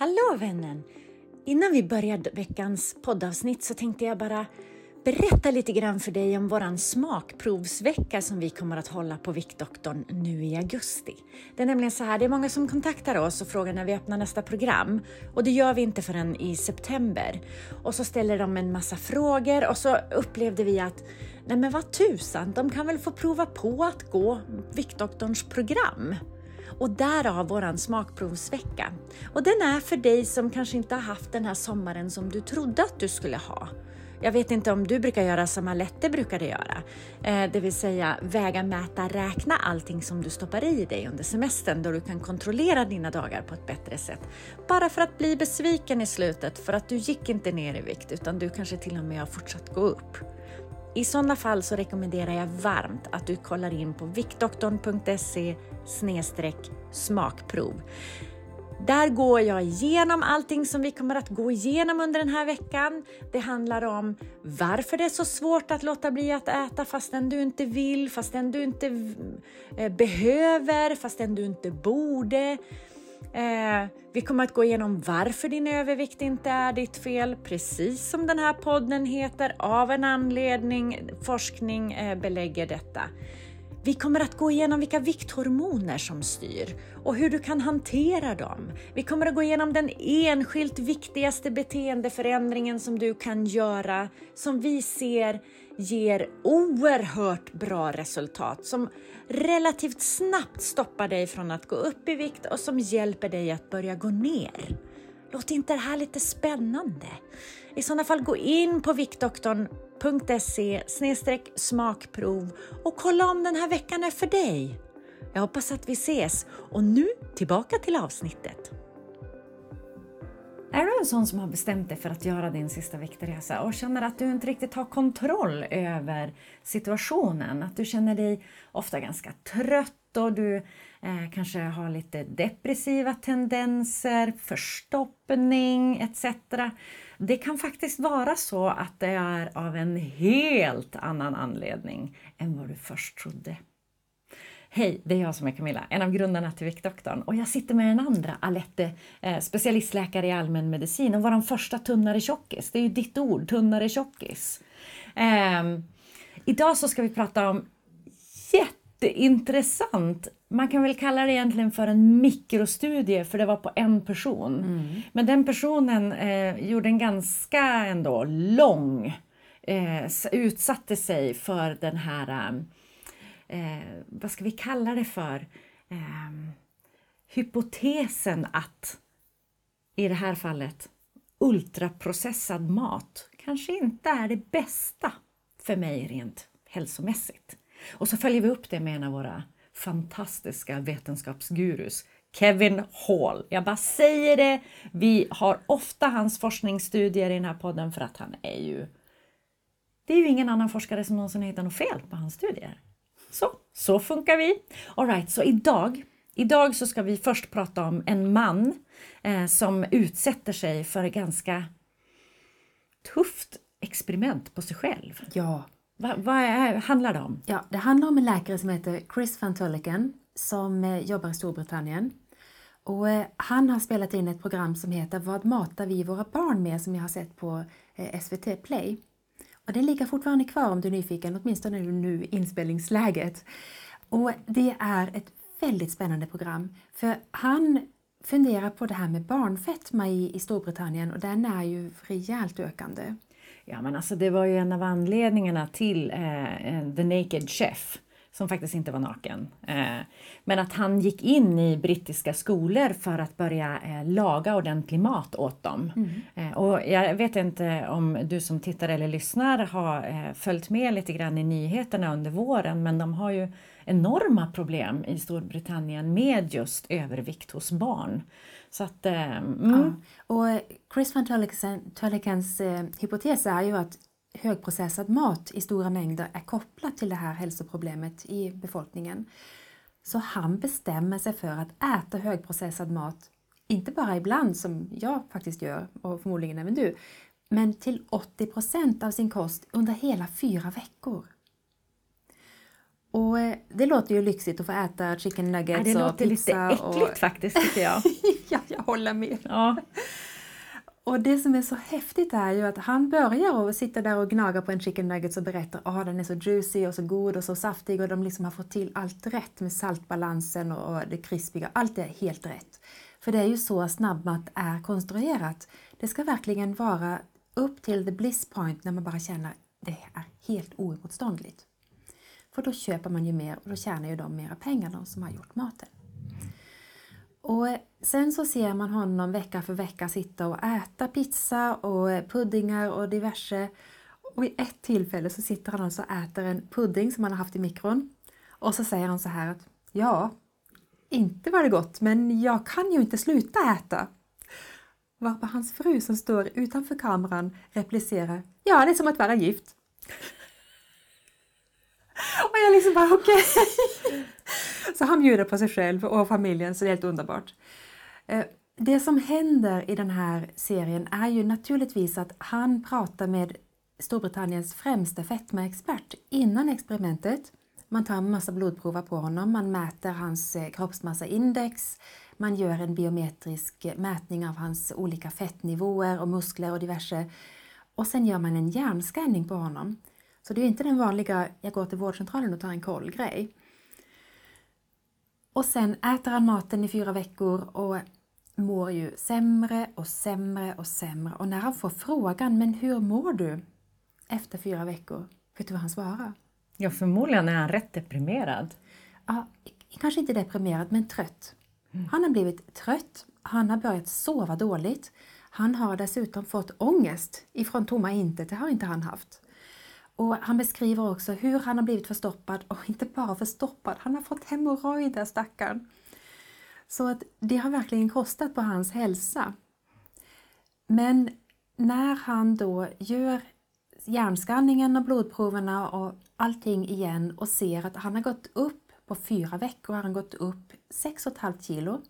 Hallå vännen! Innan vi börjar veckans poddavsnitt så tänkte jag bara berätta lite grann för dig om våran smakprovsvecka som vi kommer att hålla på Viktdoktorn nu i augusti. Det är nämligen så här, det är många som kontaktar oss och frågar när vi öppnar nästa program och det gör vi inte förrän i september. Och så ställer de en massa frågor och så upplevde vi att nej men vad tusan, de kan väl få prova på att gå Viktdoktorns program och därav våran smakprovsvecka. Och den är för dig som kanske inte har haft den här sommaren som du trodde att du skulle ha. Jag vet inte om du brukar göra som Alette brukade göra, eh, det vill säga väga, mäta, räkna allting som du stoppar i dig under semestern då du kan kontrollera dina dagar på ett bättre sätt. Bara för att bli besviken i slutet för att du gick inte ner i vikt utan du kanske till och med har fortsatt gå upp. I sådana fall så rekommenderar jag varmt att du kollar in på viktdoktorn.se smakprov. Där går jag igenom allting som vi kommer att gå igenom under den här veckan. Det handlar om varför det är så svårt att låta bli att äta fastän du inte vill, fastän du inte eh, behöver, fastän du inte borde. Eh, vi kommer att gå igenom varför din övervikt inte är ditt fel, precis som den här podden heter, av en anledning. Forskning eh, belägger detta. Vi kommer att gå igenom vilka vikthormoner som styr och hur du kan hantera dem. Vi kommer att gå igenom den enskilt viktigaste beteendeförändringen som du kan göra, som vi ser ger oerhört bra resultat, som relativt snabbt stoppar dig från att gå upp i vikt och som hjälper dig att börja gå ner. Låter inte det här lite spännande? I sådana fall gå in på viktdoktorn.se smakprov och kolla om den här veckan är för dig. Jag hoppas att vi ses och nu tillbaka till avsnittet. Är du en sån som har bestämt dig för att göra din sista viktresa och känner att du inte riktigt har kontroll över situationen, att du känner dig ofta ganska trött och du eh, kanske har lite depressiva tendenser, förstoppning etc. Det kan faktiskt vara så att det är av en helt annan anledning än vad du först trodde. Hej, det är jag som är Camilla, en av grundarna till Viktdoktorn och jag sitter med den andra, Alette, eh, specialistläkare i allmänmedicin och vår första tunnare tjockis. Det är ju ditt ord, tunnare tjockis. Eh, idag så ska vi prata om jätteintressant, man kan väl kalla det egentligen för en mikrostudie för det var på en person. Mm. Men den personen eh, gjorde en ganska ändå lång, eh, utsatte sig för den här eh, vad ska vi kalla det för, eh, hypotesen att i det här fallet ultraprocessad mat kanske inte är det bästa för mig rent hälsomässigt. Och så följer vi upp det med en av våra fantastiska vetenskapsgurus, Kevin Hall. Jag bara säger det, vi har ofta hans forskningsstudier i den här podden för att han är ju... Det är ju ingen annan forskare som någonsin hittat något fel på hans studier. Så, så funkar vi. Alright, så idag, idag så ska vi först prata om en man eh, som utsätter sig för ett ganska tufft experiment på sig själv. Ja. Va, vad är, handlar det om? Ja, det handlar om en läkare som heter Chris van Tulleken som eh, jobbar i Storbritannien. Och eh, han har spelat in ett program som heter Vad matar vi våra barn med som jag har sett på eh, SVT Play. Och det ligger fortfarande kvar om du är nyfiken, åtminstone nu i inspelningsläget. Och det är ett väldigt spännande program, för han funderar på det här med barnfetma i, i Storbritannien och den är ju rejält ökande. Ja men alltså det var ju en av anledningarna till eh, The Naked Chef som faktiskt inte var naken. Eh, men att han gick in i brittiska skolor för att börja eh, laga ordentlig mat åt dem. Mm. Eh, och jag vet inte om du som tittar eller lyssnar har följt med lite grann i nyheterna under våren men de har ju enorma problem i Storbritannien med just övervikt hos barn. Så att, eh, mm. ja. Och Chris van Tullikens eh, hypotes är ju att högprocessad mat i stora mängder är kopplat till det här hälsoproblemet i befolkningen. Så han bestämmer sig för att äta högprocessad mat, inte bara ibland som jag faktiskt gör och förmodligen även du, men till 80% av sin kost under hela fyra veckor. Och eh, det låter ju lyxigt att få äta chicken nuggets Ja, det och låter lite pizza. äckligt och... faktiskt tycker jag. ja, jag håller med. Ja. Och det som är så häftigt är ju att han börjar att sitta där och gnaga på en chicken nuggets och berättar att oh, den är så juicy och så god och så saftig och de liksom har fått till allt rätt med saltbalansen och, och det krispiga. Allt är helt rätt. För det är ju så snabbmat är konstruerat. Det ska verkligen vara upp till the bliss point när man bara känner det är helt oemotståndligt. För då köper man ju mer och då tjänar ju de mera pengar, de som har gjort maten. Och eh, sen så ser man honom vecka för vecka sitta och äta pizza och eh, puddingar och diverse. Och vid ett tillfälle så sitter han alltså och äter en pudding som han har haft i mikron. Och så säger han så här att ja, inte var det gott, men jag kan ju inte sluta äta. Varpå hans fru som står utanför kameran replicerar Ja, det är som att vara gift. Och jag liksom bara okej. Okay. Så han bjuder på sig själv och familjen, så det är helt underbart. Eh, det som händer i den här serien är ju naturligtvis att han pratar med Storbritanniens främsta fetmaexpert innan experimentet. Man tar en massa blodprover på honom, man mäter hans eh, kroppsmassaindex, man gör en biometrisk mätning av hans olika fettnivåer och muskler och diverse. Och sen gör man en hjärnscanning på honom. Så det är inte den vanliga, jag går till vårdcentralen och tar en koll-grej. Och sen äter han maten i fyra veckor och mår ju sämre och sämre och sämre. Och när han får frågan, men hur mår du? Efter fyra veckor, vet du vad han svarar? Ja, förmodligen är han rätt deprimerad. Ja, kanske inte deprimerad, men trött. Han har blivit trött, han har börjat sova dåligt. Han har dessutom fått ångest ifrån tomma intet, det har inte han haft. Och han beskriver också hur han har blivit förstoppad och inte bara förstoppad, han har fått hemorrojder stackarn. Så att det har verkligen kostat på hans hälsa. Men när han då gör hjärnskanningen och blodproverna och allting igen och ser att han har gått upp på fyra veckor har han gått upp 6,5 kilo.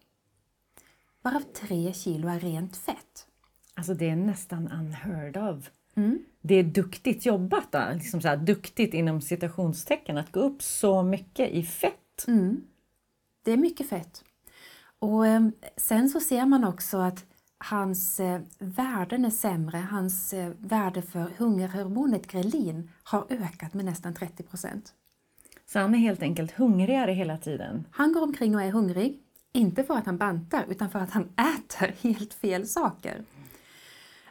Varav 3 kilo är rent fett. Alltså det är nästan unheard of. Mm. Det är duktigt jobbat, då. Liksom så här, duktigt inom citationstecken, att gå upp så mycket i fett. Mm. Det är mycket fett. Och eh, sen så ser man också att hans eh, värden är sämre. Hans eh, värde för hungerhormonet grelin har ökat med nästan 30 procent. Så han är helt enkelt hungrigare hela tiden? Han går omkring och är hungrig. Inte för att han bantar utan för att han äter helt fel saker.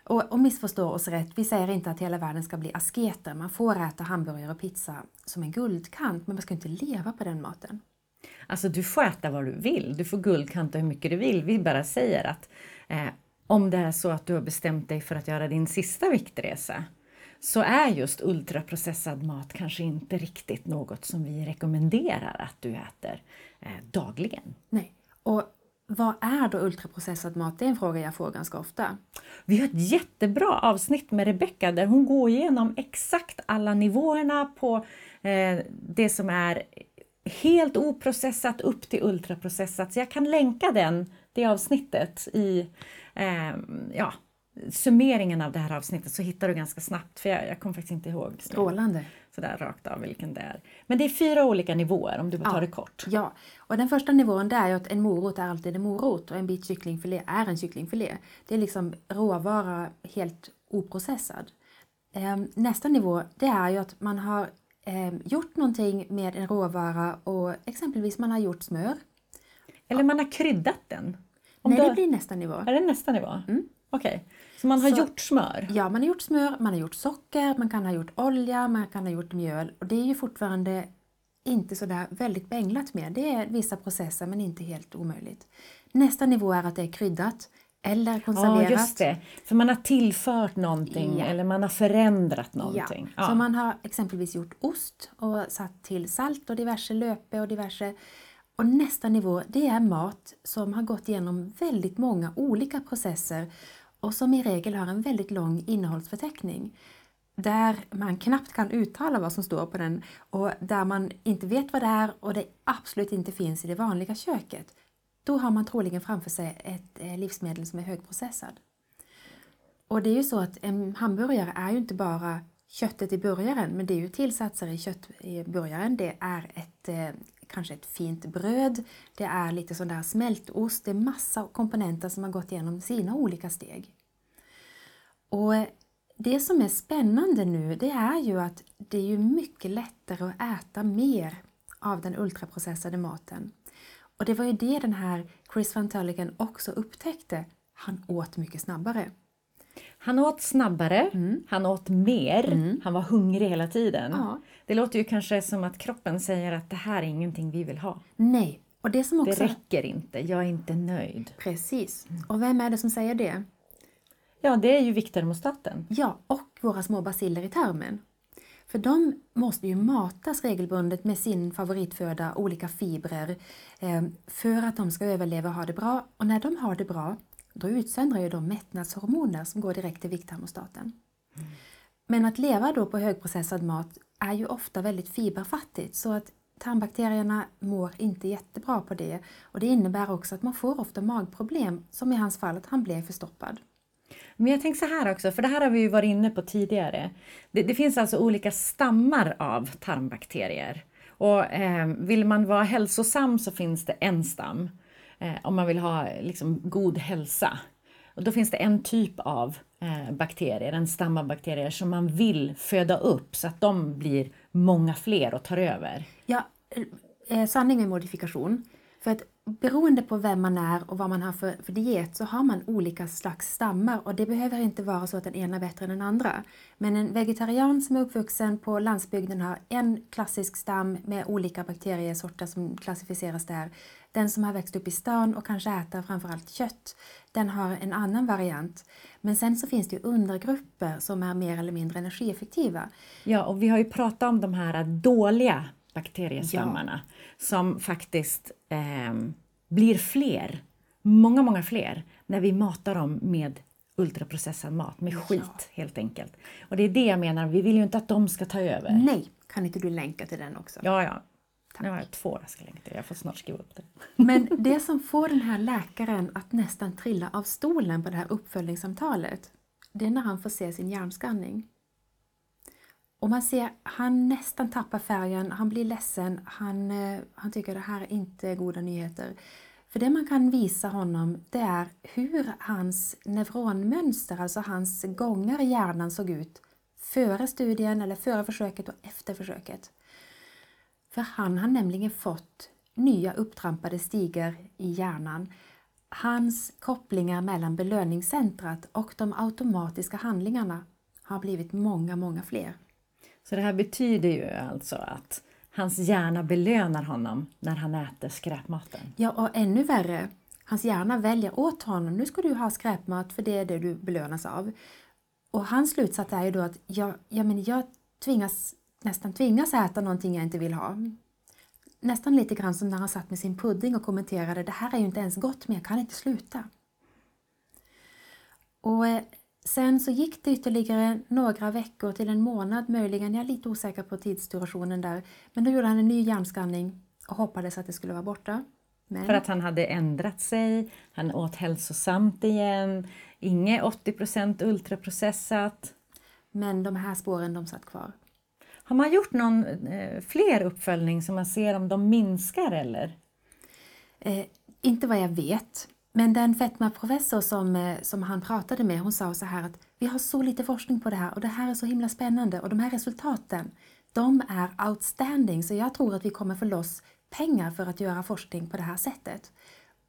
Och, och missförstå oss rätt, vi säger inte att hela världen ska bli asketer. Man får äta hamburgare och pizza som en guldkant, men man ska inte leva på den maten. Alltså du får äta vad du vill, du får guldkanta hur mycket du vill. Vi bara säger att eh, om det är så att du har bestämt dig för att göra din sista viktresa så är just ultraprocessad mat kanske inte riktigt något som vi rekommenderar att du äter eh, dagligen. Nej, och vad är då ultraprocessad mat? Det är en fråga jag får ganska ofta. Vi har ett jättebra avsnitt med Rebecka där hon går igenom exakt alla nivåerna på eh, det som är helt oprocessat upp till ultraprocessat. Så jag kan länka den, det avsnittet i eh, ja, summeringen av det här avsnittet så hittar du ganska snabbt, för jag, jag kommer faktiskt inte ihåg. Strålande! Sådär rakt av vilken det är. Men det är fyra olika nivåer om du bara tar ja, det kort. Ja, och den första nivån det är ju att en morot är alltid en morot och en bit kycklingfilé är en kycklingfilé. Det är liksom råvara helt oprocessad. Ehm, nästa nivå det är ju att man har ehm, gjort någonting med en råvara och exempelvis man har gjort smör. Eller man har kryddat den. Om Nej, det blir nästa nivå. Är det nästa nivå? Mm. Okej, okay. så man har så, gjort smör? Ja, man har gjort smör, man har gjort socker, man kan ha gjort olja, man kan ha gjort mjöl och det är ju fortfarande inte sådär väldigt bänglat med. Det är vissa processer men inte helt omöjligt. Nästa nivå är att det är kryddat eller konserverat. Ja, just det. För man har tillfört någonting ja. eller man har förändrat någonting. Ja. ja. Så man har exempelvis gjort ost och satt till salt och diverse löpe och diverse och nästa nivå det är mat som har gått igenom väldigt många olika processer och som i regel har en väldigt lång innehållsförteckning där man knappt kan uttala vad som står på den och där man inte vet vad det är och det absolut inte finns i det vanliga köket. Då har man troligen framför sig ett eh, livsmedel som är högprocessad. Och det är ju så att en hamburgare är ju inte bara köttet i burgaren, men det är ju tillsatser i köttburgaren. Det är ett, eh, kanske ett fint bröd, det är lite sån där smältost, det är massa komponenter som har gått igenom sina olika steg. Och det som är spännande nu det är ju att det är ju mycket lättare att äta mer av den ultraprocessade maten. Och det var ju det den här Chris Van Tulligan också upptäckte. Han åt mycket snabbare. Han åt snabbare, Mm. han åt mer, han var hungrig hela tiden. Ja. Det låter ju kanske som att kroppen säger att det här är ingenting vi vill ha. Nej, och det som Det också... räcker inte, jag är inte nöjd. Precis. Och vem är det som säger det? Ja, det är ju vikttermostaten. Ja, och våra små basiller i tarmen. För de måste ju matas regelbundet med sin favoritföda, olika fibrer, eh, för att de ska överleva och ha det bra. Och när de har det bra, då utsöndrar ju de mättnadshormoner som går direkt till vikttermostaten. Men att leva då på högprocessad mat är ju ofta väldigt fiberfattigt så att tarmbakterierna mår inte jättebra på det. Och det innebär också att man får ofta magproblem, som i hans fall att han blev förstoppad. Men jag tänker så här också, för det här har vi ju varit inne på tidigare. Det, det finns alltså olika stammar av tarmbakterier. Och eh, vill man vara hälsosam så finns det en stam. Eh, om man vill ha liksom, god hälsa. Och då finns det en typ av eh, bakterier, en stam av bakterier som man vill föda upp så att de blir många fler och tar över. Ja, eh, sanning med modifikation. För att beroende på vem man är och vad man har för, för diet så har man olika slags stammar och det behöver inte vara så att den ena är bättre än den andra. Men en vegetarian som är uppvuxen på landsbygden har en klassisk stam med olika bakteriesorter som klassificeras där. Den som har växt upp i stan och kanske äter framförallt kött, den har en annan variant. Men sen så finns det ju undergrupper som är mer eller mindre energieffektiva. Ja, och vi har ju pratat om de här dåliga bakteriestammarna som faktiskt eh, blir fler, många, många fler, när vi matar dem med ultraprocessad mat, med skit helt enkelt. Och det är det jag menar, vi vill ju inte att de ska ta över. Nej, kan inte du länka till den också? Ja, ja. Nu har jag två jag ska lägga till. Jag får snart skriva upp det. Men det som får den här läkaren att nästan trilla av stolen på det här uppföljningssamtalet, det är när han får se sin hjärnskanning. Och man ser, han nästan tappar färgen, han blir ledsen, han, eh, han tycker det här är inte goda nyheter. För det man kan visa honom det är hur hans neuronmönster, alltså hans gångar i hjärnan såg ut före studien eller före försöket och efter försöket. För han har nämligen fått nya upptrampade stigar i hjärnan. Hans kopplingar mellan belöningscentrat och de automatiska handlingarna har blivit många, många fler. Så det här betyder ju alltså att hans hjärna belönar honom när han äter skräpmaten. Ja, och ännu värre, hans hjärna väljer åt honom, nu ska du ha skräpmat för det är det du belönas av. Och hans slutsats är ju då att jag, ja, men jag tvingas, nästan tvingas äta någonting jag inte vill ha. Nästan lite grann som när han satt med sin pudding och kommenterade det här är ju inte ens gott men jag kan inte sluta. Och eh, sen så gick det ytterligare några veckor till en månad möjligen, jag är lite osäker på tidsdurationen där. Men då gjorde han en ny hjärnskanning och hoppades att det skulle vara borta. Men För att han hade ändrat sig, han åt hälsosamt igen, inget 80% ultraprocessat. Men de här spåren de satt kvar. Har man gjort någon eh, fler uppföljning så man ser om de minskar eller? Eh, inte vad jag vet. Men den fetmaprofessor som, eh, som han pratade med, hon sa så här att vi har så lite forskning på det här och det här är så himla spännande och de här resultaten, de är outstanding så jag tror att vi kommer få loss pengar för att göra forskning på det här sättet.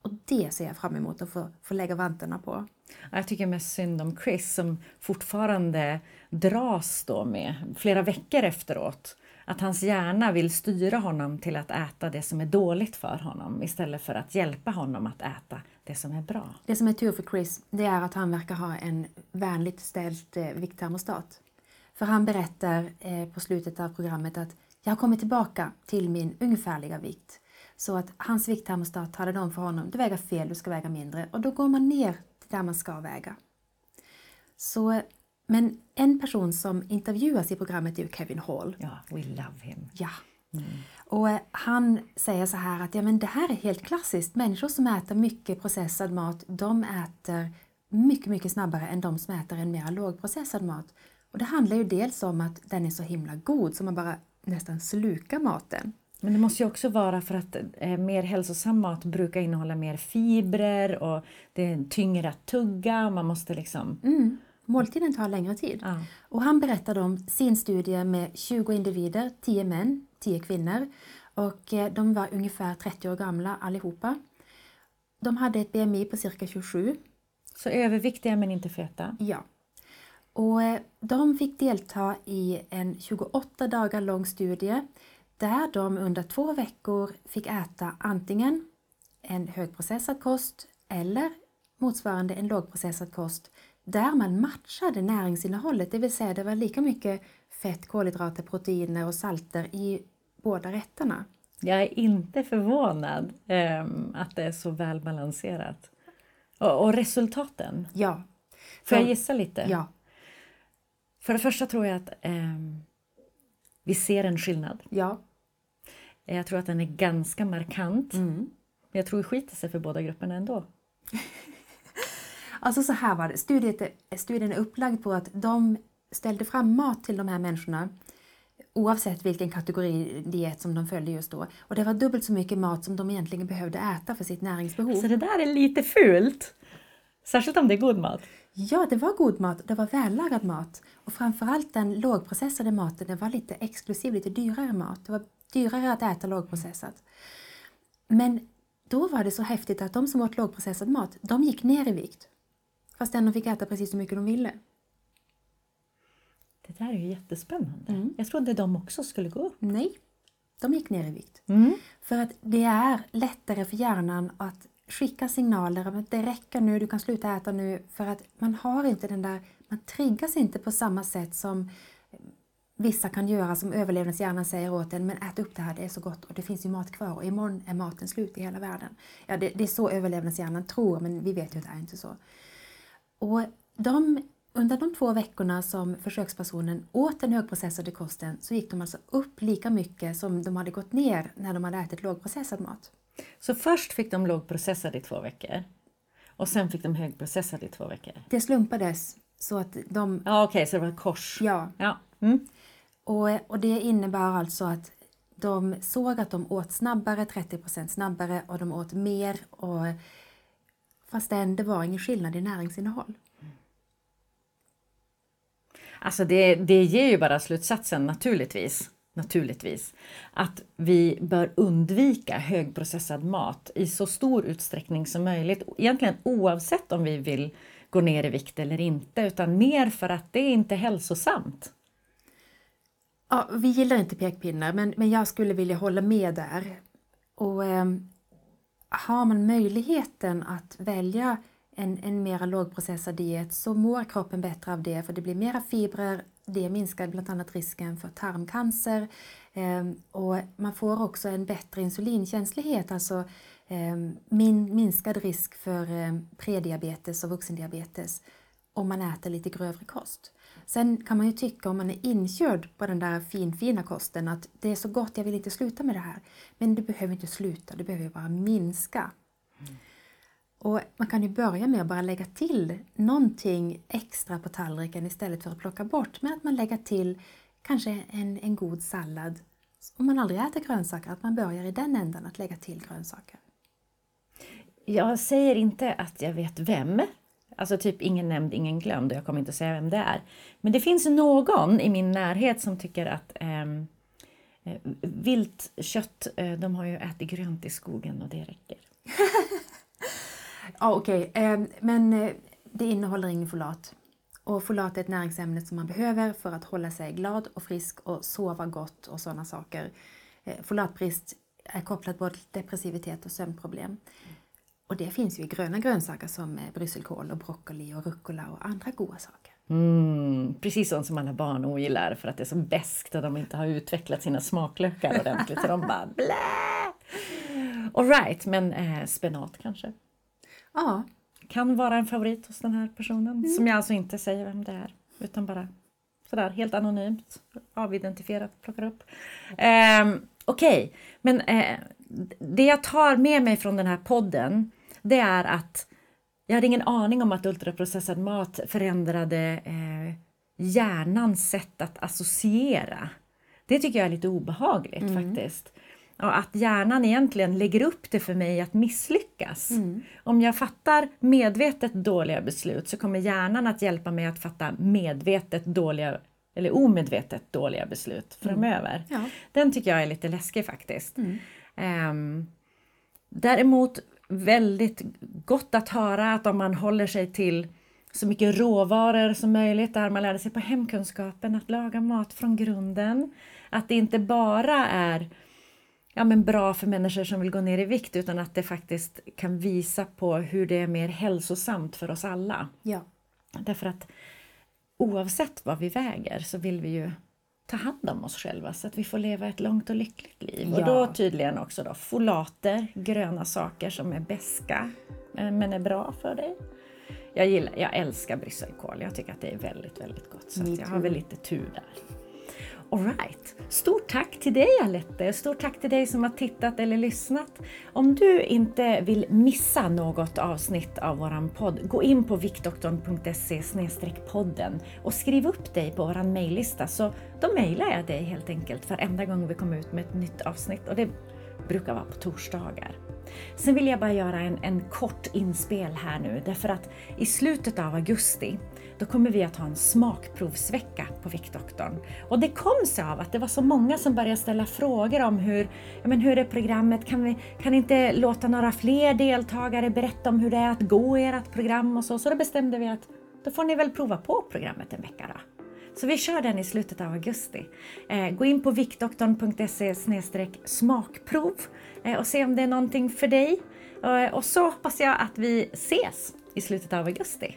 Och det ser jag fram emot att få, få lägga vantarna på. Jag tycker mest synd om Chris som fortfarande dras då med, flera veckor efteråt, att hans hjärna vill styra honom till att äta det som är dåligt för honom istället för att hjälpa honom att äta det som är bra. Det som är tur för Chris, det är att han verkar ha en vänligt ställd eh, vikttermostat. För han berättar eh, på slutet av programmet att jag har kommit tillbaka till min ungefärliga vikt. Så att hans vikttermostat talade om för honom, du väger fel, du ska väga mindre. Och då går man ner till där man ska väga. Så, men en person som intervjuas i programmet är ju Kevin Hall. Ja, we love him. Ja. Och eh, han säger så här att ja, men det här är helt klassiskt. Människor som äter mycket processad mat, de äter mycket, mycket snabbare än de som äter en mer lågprocessad mat. Och det handlar ju dels om att den är så himla god så man bara nästan slukar maten. Men det måste ju också vara för att eh, mer hälsosam mat brukar innehålla mer fibrer och det är tyngre att tugga och man måste liksom... Mm. Måltiden tar längre tid. Ja. Och han berättade om sin studie med 20 individer, 10 män, 10 kvinnor. Och eh, de var ungefär 30 år gamla allihopa. De hade ett BMI på cirka 27. Så överviktiga men inte feta. Ja. Och eh, de fick delta i en 28 dagar lång studie där de under två veckor fick äta antingen en högprocessad kost eller motsvarande en lågprocessad kost där man matchade näringsinnehållet, det vill säga det var lika mycket fett, kolhydrater, proteiner och salter i båda rätterna. Jag är inte förvånad um, att det är så välbalanserat. Och, och resultaten? Ja. Får jag gissa lite? Ja. För det första tror jag att um, vi ser en skillnad. Ja. Jag tror att den är ganska markant. Mm. Men jag tror det skiter sig för båda grupperna ändå. Alltså så här var det, studien, studien är upplagd på att de ställde fram mat till de här människorna oavsett vilken kategori diet som de följde just då. Och det var dubbelt så mycket mat som de egentligen behövde äta för sitt näringsbehov. Så det där är lite fult. Särskilt om det är god mat. Ja, det var god mat. Det var vällagad mat. Och framförallt den lågprocessade maten, det var lite exklusiv, lite dyrare mat. Det var dyrare att äta lågprocessat. Men då var det så häftigt att de som åt lågprocessad mat, de gick ner i vikt. Fastän de fick äta precis så mycket de ville. Det där är ju jättespännande. Mm. Jag trodde de också skulle gå upp. Nej, de gick ner i vikt. Mm. För att det är lättare för hjärnan att skicka signaler om att det räcker nu, du kan sluta äta nu. För att man har inte den där, man triggas inte på samma sätt som vissa kan göra som överlevnadshjärnan säger åt en, men ät upp det här, det är så gott och det finns ju mat kvar och imorgon är maten slut i hela världen. Ja, det, det är så överlevnadshjärnan tror, men vi vet ju att det är inte så. Och de, under de två veckorna som försökspersonen åt den högprocessade kosten så gick de alltså upp lika mycket som de hade gått ner när de hade ätit lågprocessad mat. Så först fick de lågprocessad i två veckor och sen fick de högprocessad i två veckor? Det slumpades så att de... Ja, okej, okay, så det var ett kors? Ja. ja. Mm. Och, och det innebar alltså att de såg att de åt snabbare, 30% snabbare och de åt mer och fastän det var ingen skillnad i näringsinnehåll. Alltså det, det ger ju bara slutsatsen naturligtvis, naturligtvis att vi bör undvika högprocessad mat i så stor utsträckning som möjligt. Egentligen oavsett om vi vill gå ner i vikt eller inte utan mer för att det är inte hälsosamt. Ja, vi gillar inte pekpinnar men, men jag skulle vilja hålla med där. Och eh, har man möjligheten att välja en, en mera lågprocessad diet så mår kroppen bättre av det för det blir mera fibrer, det minskar bland annat risken för tarmcancer eh, och man får också en bättre insulinkänslighet, alltså eh, min, minskad risk för eh, prediabetes och vuxendiabetes om man äter lite grövre kost. Sen kan man ju tycka om man är inkörd på den där finfina kosten att det är så gott, jag vill inte sluta med det här. Men du behöver inte sluta, du behöver bara minska. Mm. Och Man kan ju börja med att bara lägga till någonting extra på tallriken istället för att plocka bort med att man lägger till kanske en, en god sallad. Om man aldrig äter grönsaker, att man börjar i den ändan att lägga till grönsaker. Jag säger inte att jag vet vem Alltså typ ingen nämnd, ingen glömd och jag kommer inte att säga vem det är. Men det finns någon i min närhet som tycker att ehm, eh, vilt kött, eh, de har ju ätit grönt i skogen och det räcker. ja, Okej, okay. men eh, det innehåller ingen folat. Och folat är ett näringsämne som man behöver för att hålla sig glad och frisk och sova gott och sådana saker. Eh, folatbrist är kopplat både till depressivitet och sömnproblem. Och det finns ju i gröna grönsaker som eh, brysselkål och broccoli och rucola och andra goda saker. Mm, precis sånt som alla barn ogillar för att det är så beskt och de inte har utvecklat sina smaklökar ordentligt så de bara blä! Alright, men eh, spenat kanske? Ja. Kan vara en favorit hos den här personen mm. som jag alltså inte säger vem det är utan bara sådär helt anonymt avidentifierat plockar upp. Eh, Okej, okay. men eh, det jag tar med mig från den här podden det är att jag hade ingen aning om att ultraprocessad mat förändrade eh, hjärnans sätt att associera. Det tycker jag är lite obehagligt Mm. faktiskt. Och att hjärnan egentligen lägger upp det för mig att misslyckas. Mm. Om jag fattar medvetet dåliga beslut så kommer hjärnan att hjälpa mig att fatta medvetet dåliga eller omedvetet dåliga beslut framöver. Ja. Den tycker jag är lite läskig faktiskt. Mm. Ehm, däremot väldigt gott att höra att om man håller sig till så mycket råvaror som möjligt, där man lärde sig på hemkunskapen att laga mat från grunden. Att det inte bara är ja, men bra för människor som vill gå ner i vikt utan att det faktiskt kan visa på hur det är mer hälsosamt för oss alla. Ja. Därför att oavsett vad vi väger så vill vi ju ta hand om oss själva så att vi får leva ett långt och lyckligt liv. Och Ja. då tydligen också då folater, gröna saker som är beska eh, men är bra för dig. Jag, gillar, jag älskar brysselkål, jag tycker att det är väldigt, väldigt gott. Så jag har väl lite tur där. Alright. Stort tack till dig Alette. Stort tack till dig som har tittat eller lyssnat. Om du inte vill missa något avsnitt av våran podd, gå in på viktdoktorn.se podden och skriv upp dig på våran mejllista så då mejlar jag dig helt enkelt varenda gång vi kommer ut med ett nytt avsnitt och det brukar vara på torsdagar. Sen vill jag bara göra en, en kort inspel här nu därför att i slutet av augusti då kommer vi att ha en smakprovsvecka på Viktdoktorn. Och det kom sig av att det var så många som började ställa frågor om hur, ja men hur är programmet, kan vi kan inte låta några fler deltagare berätta om hur det är att gå i ert program och så. Så då bestämde vi att då får ni väl prova på programmet en vecka då. Så vi kör den i slutet av augusti. Eh, gå in på viktdoktorn.se smakprov eh, och se om det är någonting för dig. Eh, och så hoppas jag att vi ses i slutet av augusti.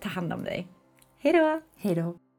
Ta hand om dig. Hej då! Hej då!